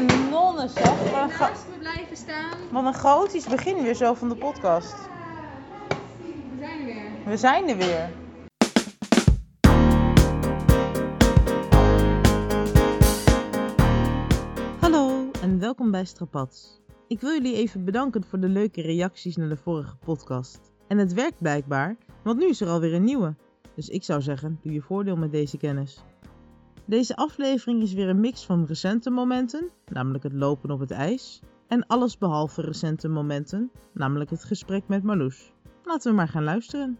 Kanonnen zeg. Wat een, ga- Naast me blijven staan. wat een chaotisch begin weer zo van de podcast. We zijn er weer. We zijn er weer. Hallo en welkom bij Strapats. Ik wil jullie even bedanken voor de leuke reacties naar de vorige podcast. En het werkt blijkbaar, want nu is er alweer een nieuwe. Dus ik zou zeggen, doe je voordeel met deze kennis. Deze aflevering is weer een mix van recente momenten, namelijk het lopen op het ijs, en alles behalve recente momenten, namelijk het gesprek met Marloes. Laten we maar gaan luisteren.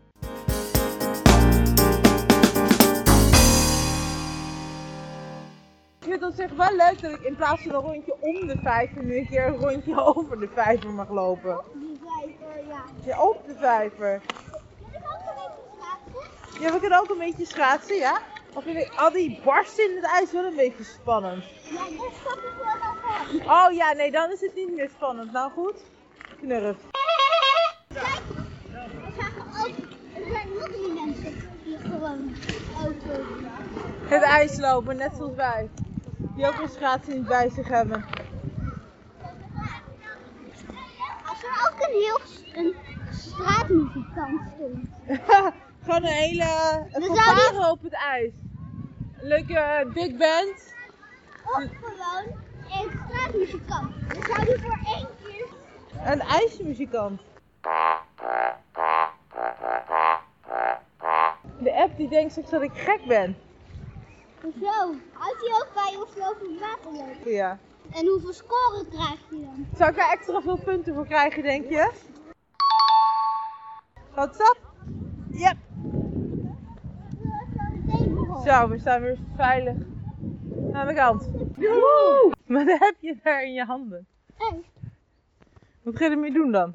Ik vind het op zich wel leuk dat ik in plaats van een rondje om de vijver nu een keer een rondje over de vijver mag lopen. Die vijver, ja. Ja, op de vijver. Kan ik ook een beetje schaatsen? Ja, we kunnen ook een beetje schaatsen, ja? Of al die barsten in het ijs wel een beetje spannend? Ja, ik wel. Oh ja, nee, dan is het niet meer spannend. Nou goed, knurf. Kijk, we zagen ook, er zijn nog meer mensen die gewoon auto Het ijs lopen, net zoals wij. Die ook een schaatsen niet bij zich hebben. Als er ook een heel een straatmuzikant stond. Gewoon een hele een fanfare op het ijs. Een leuke eh, big band. Of gewoon een straatmuzikant. Dan zou die voor één keer... Een ijsmuzikant. De app die denkt straks dat ik gek ben. Zo, houdt hij ook bij of je over het water loopt? Ja. En hoeveel scoren krijgt hij dan? Zou ik daar extra veel punten voor krijgen, denk je? Wat stap? Yep. Zo, we staan weer veilig aan de kant. Woehoe! Wat heb je daar in je handen? Hey, Wat ga je ermee doen dan?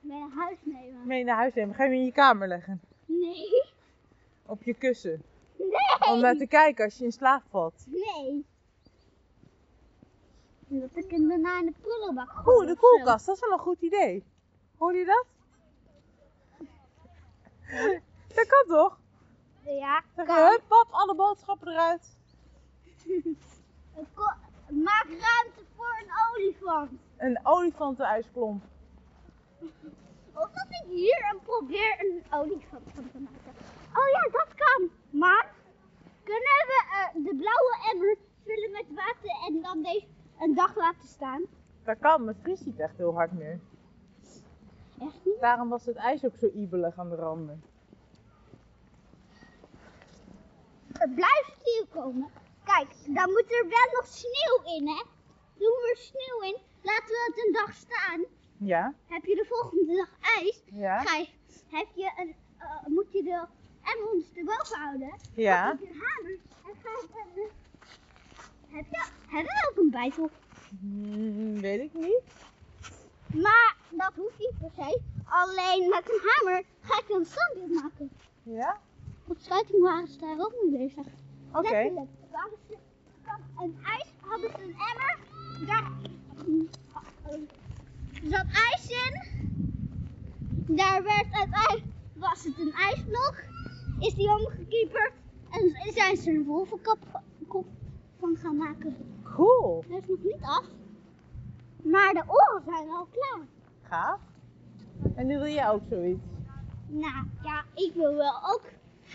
ben naar huis nemen. Mee naar huis nemen? Ga je hem in je kamer leggen? Nee. Op je kussen? Nee. Om naar te kijken als je in slaap valt. Nee. Dat ik hem daarna in de prullenbak Oeh, de koelkast, dat is wel een goed idee. Hoor je dat? Dat kan toch? Ja, hup, pap, alle boodschappen eruit. Maak ruimte voor een olifant. Een olifantenijsklomp. Of dat ik hier en probeer een olifant van te maken. Oh ja, dat kan. Maar kunnen we eh, de blauwe emmer vullen met water en dan deze een dag laten staan? Dat kan, maar het vriest niet echt heel hard meer. Echt niet? Daarom was het ijs ook zo ibelig aan de randen. Er blijft sneeuw komen. Kijk, dan moet er wel nog sneeuw in, hè? Doen we er sneeuw in, laten we het een dag staan. Ja? Heb je de volgende dag ijs, Ja? ga je, heb je een, eh, moet je de emmons erboven houden. Ja? Heb je een hamer en ga je... eh, heb je, hebben we ook een bijtel? Hmm, weet ik niet. Maar dat hoeft niet per se. Alleen met een hamer ga ik een standbeeld maken. Ja? Op sluiting waren ze daar ook mee bezig. Oké. Ze van een ijs, hadden ze een emmer. Daar zat ijs in. Daar werd uiteindelijk, was het een ijsblok. Is die omgekieperd. En zijn ze een wolvenkop kop van gaan maken. Cool. Dat is nog niet af. Maar de oren zijn al klaar. Gaaf. En nu wil jij ook zoiets. Nou ja, ik wil wel ook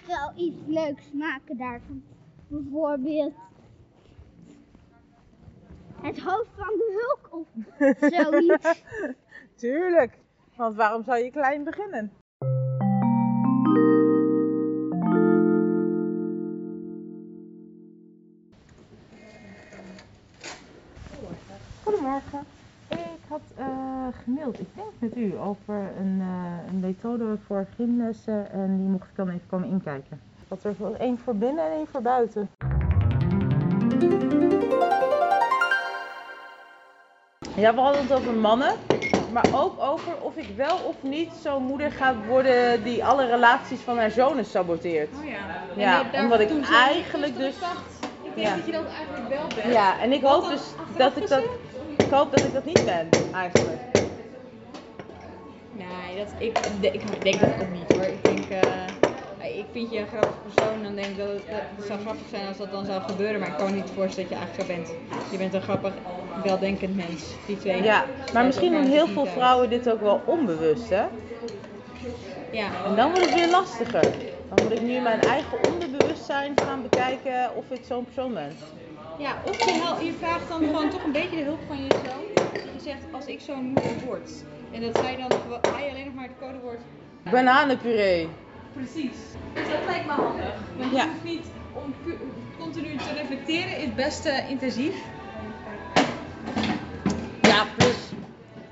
wel iets leuks maken daarvan. Bijvoorbeeld het hoofd van de hulk of zoiets. Tuurlijk. Want waarom zou je klein beginnen? Ik denk met u, over een, eh, een methode voor gymlessen en die mocht ik dan even komen inkijken. Dat er één voor binnen en één voor buiten. Ja, we hadden het over mannen, maar ook over of ik wel of niet zo'n moeder ga worden die alle relaties van haar zonen saboteert. Oh ja. Ja, daar omdat ik eigenlijk dus- dacht, Ik denk Ja. dat je dat eigenlijk wel bent. Ja, en ik Wat hoop dus dat ik dat, ik hoop dat ik dat niet ben, eigenlijk. Nee, dat, ik, ik denk dat ook niet hoor. Ik denk, eh, ik vind je een grappig persoon, dan denk ik dat het, zou grappig zijn als dat dan zou gebeuren. Maar ik kan me niet voorstellen dat je eigenlijk zo bent. Je bent een grappig, weldenkend mens. Die twee. Ja, maar misschien doen heel veel vrouwen dit ook wel onbewust, hè? Ja. En dan wordt het weer lastiger. Dan moet ik nu in mijn eigen onderbewustzijn gaan bekijken of ik zo'n persoon ben. Ja, of je, hel- je vraagt dan gewoon toch een beetje de hulp van je zoon. Dat je zegt, als ik zo'n moeder word. En dat hij dan alleen nog maar het codewoord. Bananenpuree. Precies. Dus dat lijkt me handig. Want Ja. je hoeft niet om continu te reflecteren, is best eh, intensief. Ja, plus.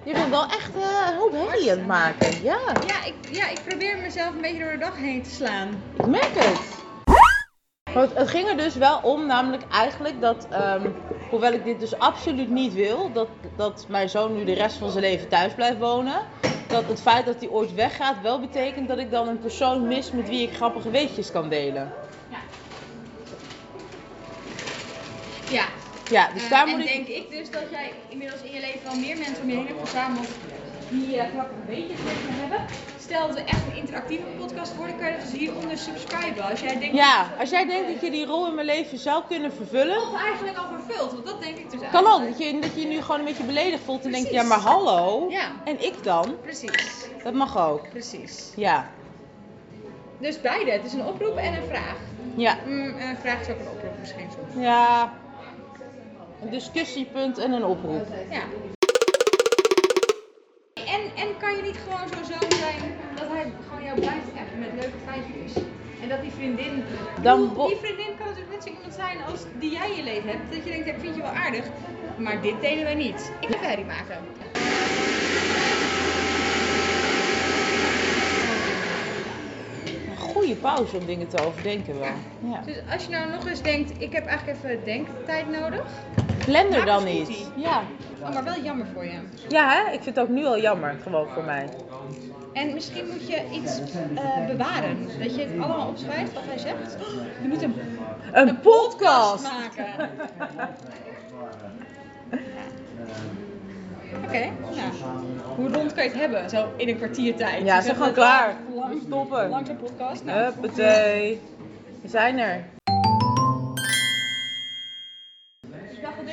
Je bent wel echt eh, een hoop herrie aan het maken. Ja, Ja ik, ja, ik probeer mezelf een beetje door de dag heen te slaan. ik merk het. Want het ging er dus wel om, namelijk eigenlijk dat, ehm, hoewel ik dit dus absoluut niet wil, dat, dat mijn zoon nu de rest van zijn leven thuis blijft wonen, dat het feit dat hij ooit weggaat wel betekent dat ik dan een persoon mis met wie ik grappige weetjes kan delen. Ja. Ja, dus Eh, daar en moet ik... denk ik dus dat jij inmiddels in je leven wel meer mensen om je heen hebt verzameld die uh, grappige weetjes tegen hebben. Stel dat we echt een interactieve podcast worden, kan je dat dus hieronder subscriben. Als jij denkt Ja, als jij denkt dat je die rol in mijn leven zou kunnen vervullen, of eigenlijk al vervuld, want dat denk ik dus kan ook. eigenlijk. Dat je, dat je je nu gewoon een beetje beledigd voelt en denkt, ja maar hallo. Ja. En ik dan? Precies, Dat mag ook. precies. Ja. Dus beide, het is een oproep en een vraag. Ja. Mm, een vraag is ook een oproep misschien soms. Ja. Een discussiepunt en een oproep. Ja. En, en kan je niet gewoon zo'n zoon zijn dat hij gewoon jou blijft appen met leuke feitjes? En dat die vriendin, Dan bedoel, die vriendin kan natuurlijk net zo iemand zijn als die jij in je leven hebt. Dat je denkt, ik vind je wel aardig, maar dit delen wij niet. Ik ga herrie maken. Een goede pauze om dingen te overdenken wel. Ja. Dus als je nou nog eens denkt, ik heb eigenlijk even denktijd nodig. Er Maak dan niet. Ja. Oh, maar wel jammer voor je. Ja, hè? Ik vind het ook nu al jammer, gewoon voor mij. En misschien moet je iets eh, bewaren. Dat je het allemaal opschrijft wat hij zegt. Je moet een Een podcast! maken. Oké, nou. Hoe rond kan je het hebben? Zo in een kwartier tijd. Ja, gewoon net al, klaar. Lang, Stoppen. lang zo'n podcast. Nou, Huppatee. We zijn er.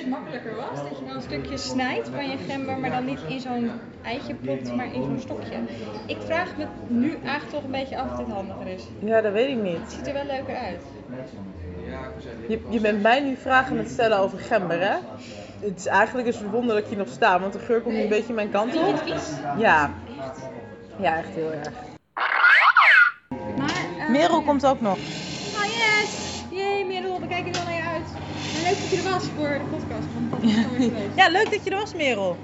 Makkelijker was. Dat je dan een stukje snijdt van je gember, maar dan niet in zo'n eitje propt, maar in zo'n stokje. Ik vraag me nu eigenlijk toch een beetje af of dit handiger is. Ja, dat weet ik niet. Het ziet er wel leuker uit. Je, je bent mij nu vragen het stellen over gember, hè? Het is eigenlijk een wonder dat ik hier nog sta, want de geur komt nu een beetje mijn kant je op. Ja. Ja, echt heel erg. Maar, eh, Merel komt ook nog. Oh yes! Jee, Merel, we kijken er wel naar je uit. En leuk dat je er was voor de podcast. Want dat is. Ja, leuk dat je er was, Merel.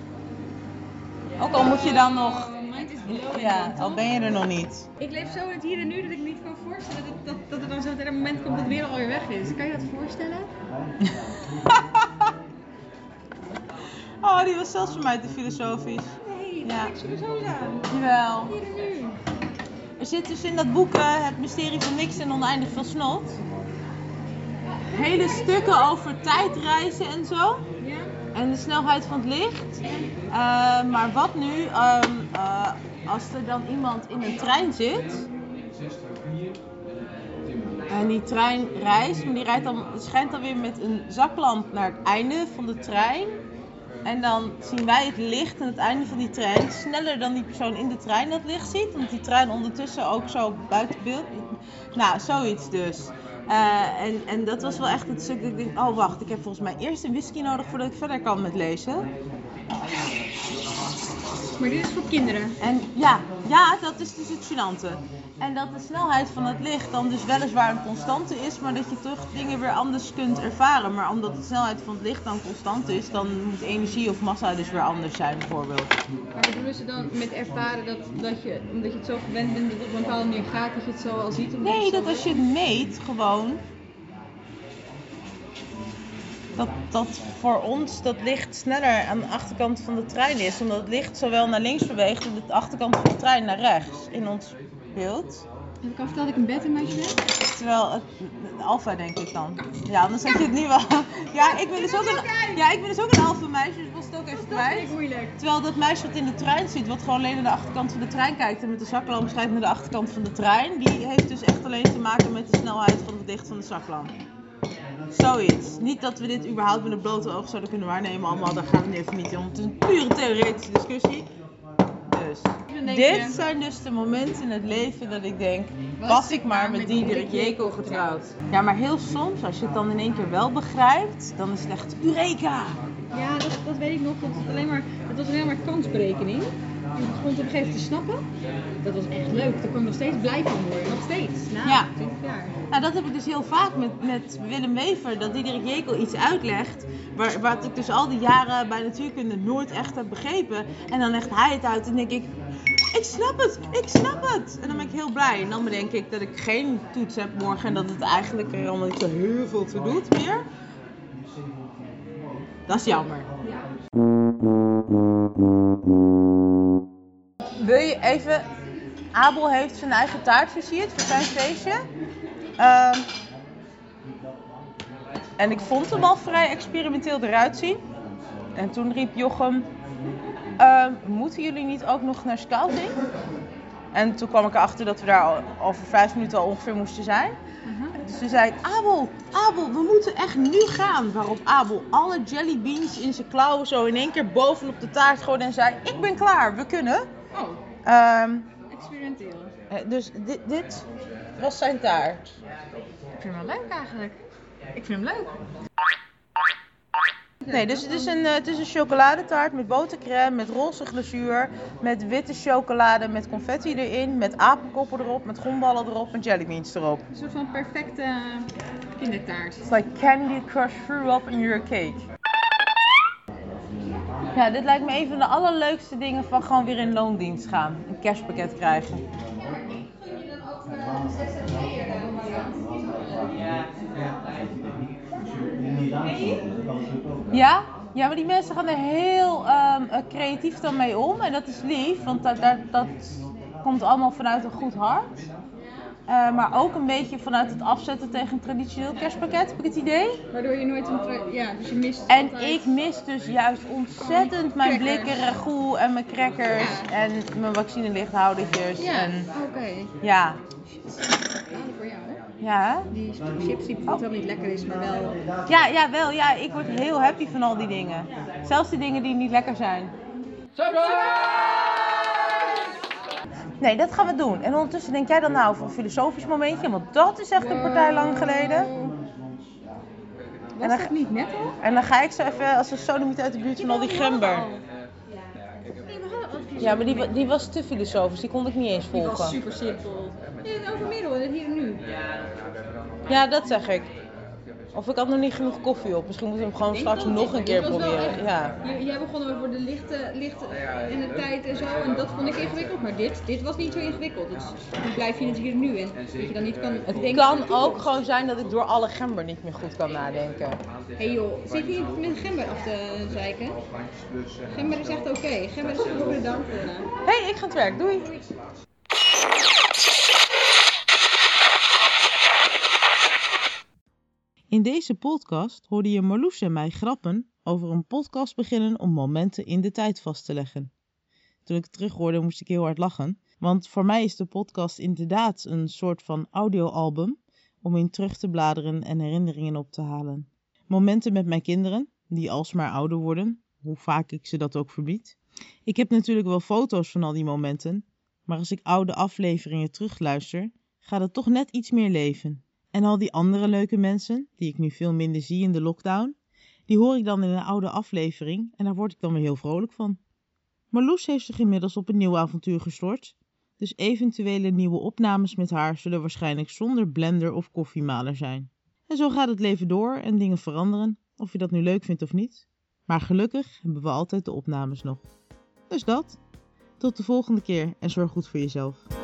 Ook al moet je dan nog... Ja, al ben je er nog niet. Ik leef zo in het hier en nu dat ik me niet kan voorstellen dat, dat, dat er dan zo'n een moment komt dat Merel alweer weg is. Kan je dat voorstellen? Oh, die was zelfs voor mij te filosofisch. Nee, Ja. ik zo aan. Jawel. Hier en nu. Er zit dus in dat boek eh, Het mysterie van niks en oneindig veel snot. Hele stukken over tijdreizen en zo. Ja? En de snelheid van het licht. Eh, maar wat nu ehm, eh, als er dan iemand in een trein zit. En die trein reist, maar die rijdt dan, schijnt dan weer met een zaklamp naar het einde van de trein. En dan zien wij het licht aan het einde van die trein sneller dan die persoon in de trein dat licht ziet. Want die trein ondertussen ook zo buiten beeld. Nou, zoiets dus. Eh, en, en dat was wel echt het stuk dat ik denk, oh wacht, ik heb volgens mij eerst een whisky nodig voordat ik verder kan met lezen. Maar dit is voor kinderen. En ja, ja, dat is dus het gênante. En dat de snelheid van het licht dan dus weliswaar een constante is, maar dat je toch dingen weer anders kunt ervaren. Maar omdat de snelheid van het licht dan constant is, dan moet energie of massa dus weer anders zijn bijvoorbeeld. Maar bedoelen ze dan met ervaren dat, dat je, omdat je het zo gewend bent dat het op een bepaalde manier gaat, dat je het zo al ziet? Nee, dat als je het meet, gewoon. Dat, dat voor ons dat licht sneller aan de achterkant van de trein is. Omdat het licht zowel naar links beweegt en de achterkant van de trein naar rechts in ons beeld. Heb ik al verteld dat ik een bettenmeisje ben? Terwijl, het, alfa denk ik dan. Ja, anders had je het niet wel. Ja, ik ben dus ook een, ja, ik ben dus ook een alfa meisje, dus was het ook even ik moeilijk. Terwijl dat meisje wat in de trein zit, wat gewoon alleen naar de achterkant van de trein kijkt en met de zaklamp schijnt naar de achterkant van de trein, die heeft dus echt alleen te maken met de snelheid van het licht van de zaklamp. Zoiets. Niet dat we dit überhaupt met een blote oog zouden kunnen waarnemen allemaal, daar gaat het nu even niet om. Het is een pure theoretische discussie. Dus. Dit zijn dus de momenten in het leven dat ik denk, Was ik maar met Diederik Jekel getrouwd. Ja, maar heel soms, als je het dan in één keer wel begrijpt, dan is het echt Eureka! Ja, dat, dat weet ik nog. Dat alleen maar, het was alleen maar kansberekening. Toen begon het op een gegeven moment te snappen. Dat was echt leuk. Daar kon ik nog steeds blij van worden. Nog steeds. Na Ja. 20 jaar. Nou, dat heb ik dus heel vaak met, met Willem Wever, dat Diederik Jekel iets uitlegt, waar, wat ik dus al die jaren bij natuurkunde nooit echt heb begrepen. En dan legt hij het uit en denk ik, ik snap het, ik snap het! En dan ben ik heel blij. En dan bedenk ik dat ik geen toets heb morgen en dat het eigenlijk er allemaal niet zo heel veel toe doet meer. Dat is jammer. Wil je even... Abel heeft zijn eigen taart versierd voor zijn feestje. Ehm, en ik vond hem al vrij experimenteel eruit zien. En toen riep Jochem, ehm, moeten jullie niet ook nog naar scouting? En toen kwam ik erachter dat we daar al over vijf minuten al ongeveer moesten zijn. Dus toen zei Abel, Abel, we moeten echt nu gaan. Waarop Abel alle jellybeans in zijn klauwen zo in één keer bovenop de taart gooide en zei, ik ben klaar, we kunnen. Oh, Ehm, experimenteel. eh, dus dit, dit was zijn taart. Ik vind hem wel leuk eigenlijk. Ik vind hem leuk. Nee, dus het is een, eh, het is een chocoladetaart met botercrème, met roze glazuur, met witte chocolade, met confetti erin, met apenkoppen erop, met gomballen erop en jellybeans erop. Een soort van perfecte kindertaart. It's like candy crush threw up in your cake. Ja, dit lijkt me een van de allerleukste dingen van gewoon weer in loondienst gaan. Een kerstpakket krijgen. Ja? Ja, maar die mensen gaan er heel ehm, eh, creatief dan mee om. En dat is lief, want dat, dat, dat komt allemaal vanuit een goed hart. Eh, maar ook een beetje vanuit het afzetten tegen een traditioneel kerstpakket, heb ik het idee. Waardoor je nooit een... Ja, dus je mist En altijd- ik mis dus juist ontzettend mijn blikken ragout en mijn crackers en mijn vaccinelichthoudertjes. Ja, En, oké. ja, voor jou, hè? ja? Die chips die bijvoorbeeld helemaal niet lekker is, maar wel... ja, ja, wel, ja, ik word heel happy van al die dingen. Zelfs die dingen die niet lekker zijn. Nee, dat gaan we doen. En ondertussen denk jij dan nou voor een filosofisch momentje, want dat is echt een partij lang geleden. Was dan- dat niet net al? En dan ga ik zo even als een sodomiet uit de buurt van al die gember. Nee, we hadden al filosofie. Ja, maar die, die was te filosofisch, die kon ik niet eens Die was volgen. super simpel. Nee, het over middel, hier en nu. Ja, dat zeg ik. Of ik had nog niet genoeg koffie op. Misschien moet ik hem gewoon straks nog een keer Het proberen. echt- Ja. Jij begon over de lichte, lichte in de tijd en zo, en dat vond ik ingewikkeld, maar dit, dit was niet zo ingewikkeld. Dus nu blijf je in het hier en nu en dat je dan niet kan Het denken kan ook gewoon zijn dat ik door alle gember niet meer goed kan nadenken. Hé hey joh, zit je niet met gember af te zeiken? Gember is echt oké, gember is goed voor de darm voor je. Hé, hey, ik ga aan het werk. Doei. In deze podcast hoorde je Marloes en mij grappen over een podcast beginnen om momenten in de tijd vast te leggen. Toen ik het terughoorde moest ik heel hard lachen, want voor mij is de podcast inderdaad een soort van audioalbum om in terug te bladeren en herinneringen op te halen. Momenten met mijn kinderen, die alsmaar ouder worden, hoe vaak ik ze dat ook verbied. Ik heb natuurlijk wel foto's van al die momenten, maar als ik oude afleveringen terugluister, gaat het toch net iets meer leven. En al die andere leuke mensen, die ik nu veel minder zie in de lockdown, die hoor ik dan in een oude aflevering en daar word ik dan weer heel vrolijk van. Marloes heeft zich inmiddels op een nieuw avontuur gestort, dus eventuele nieuwe opnames met haar zullen waarschijnlijk zonder blender of koffiemaler zijn. En zo gaat het leven door en dingen veranderen, of je dat nu leuk vindt of niet. Maar gelukkig hebben we altijd de opnames nog. Dus dat. Tot de volgende keer en zorg goed voor jezelf.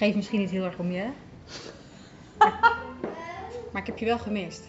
Geef misschien niet heel erg om je. maar ik heb je wel gemist.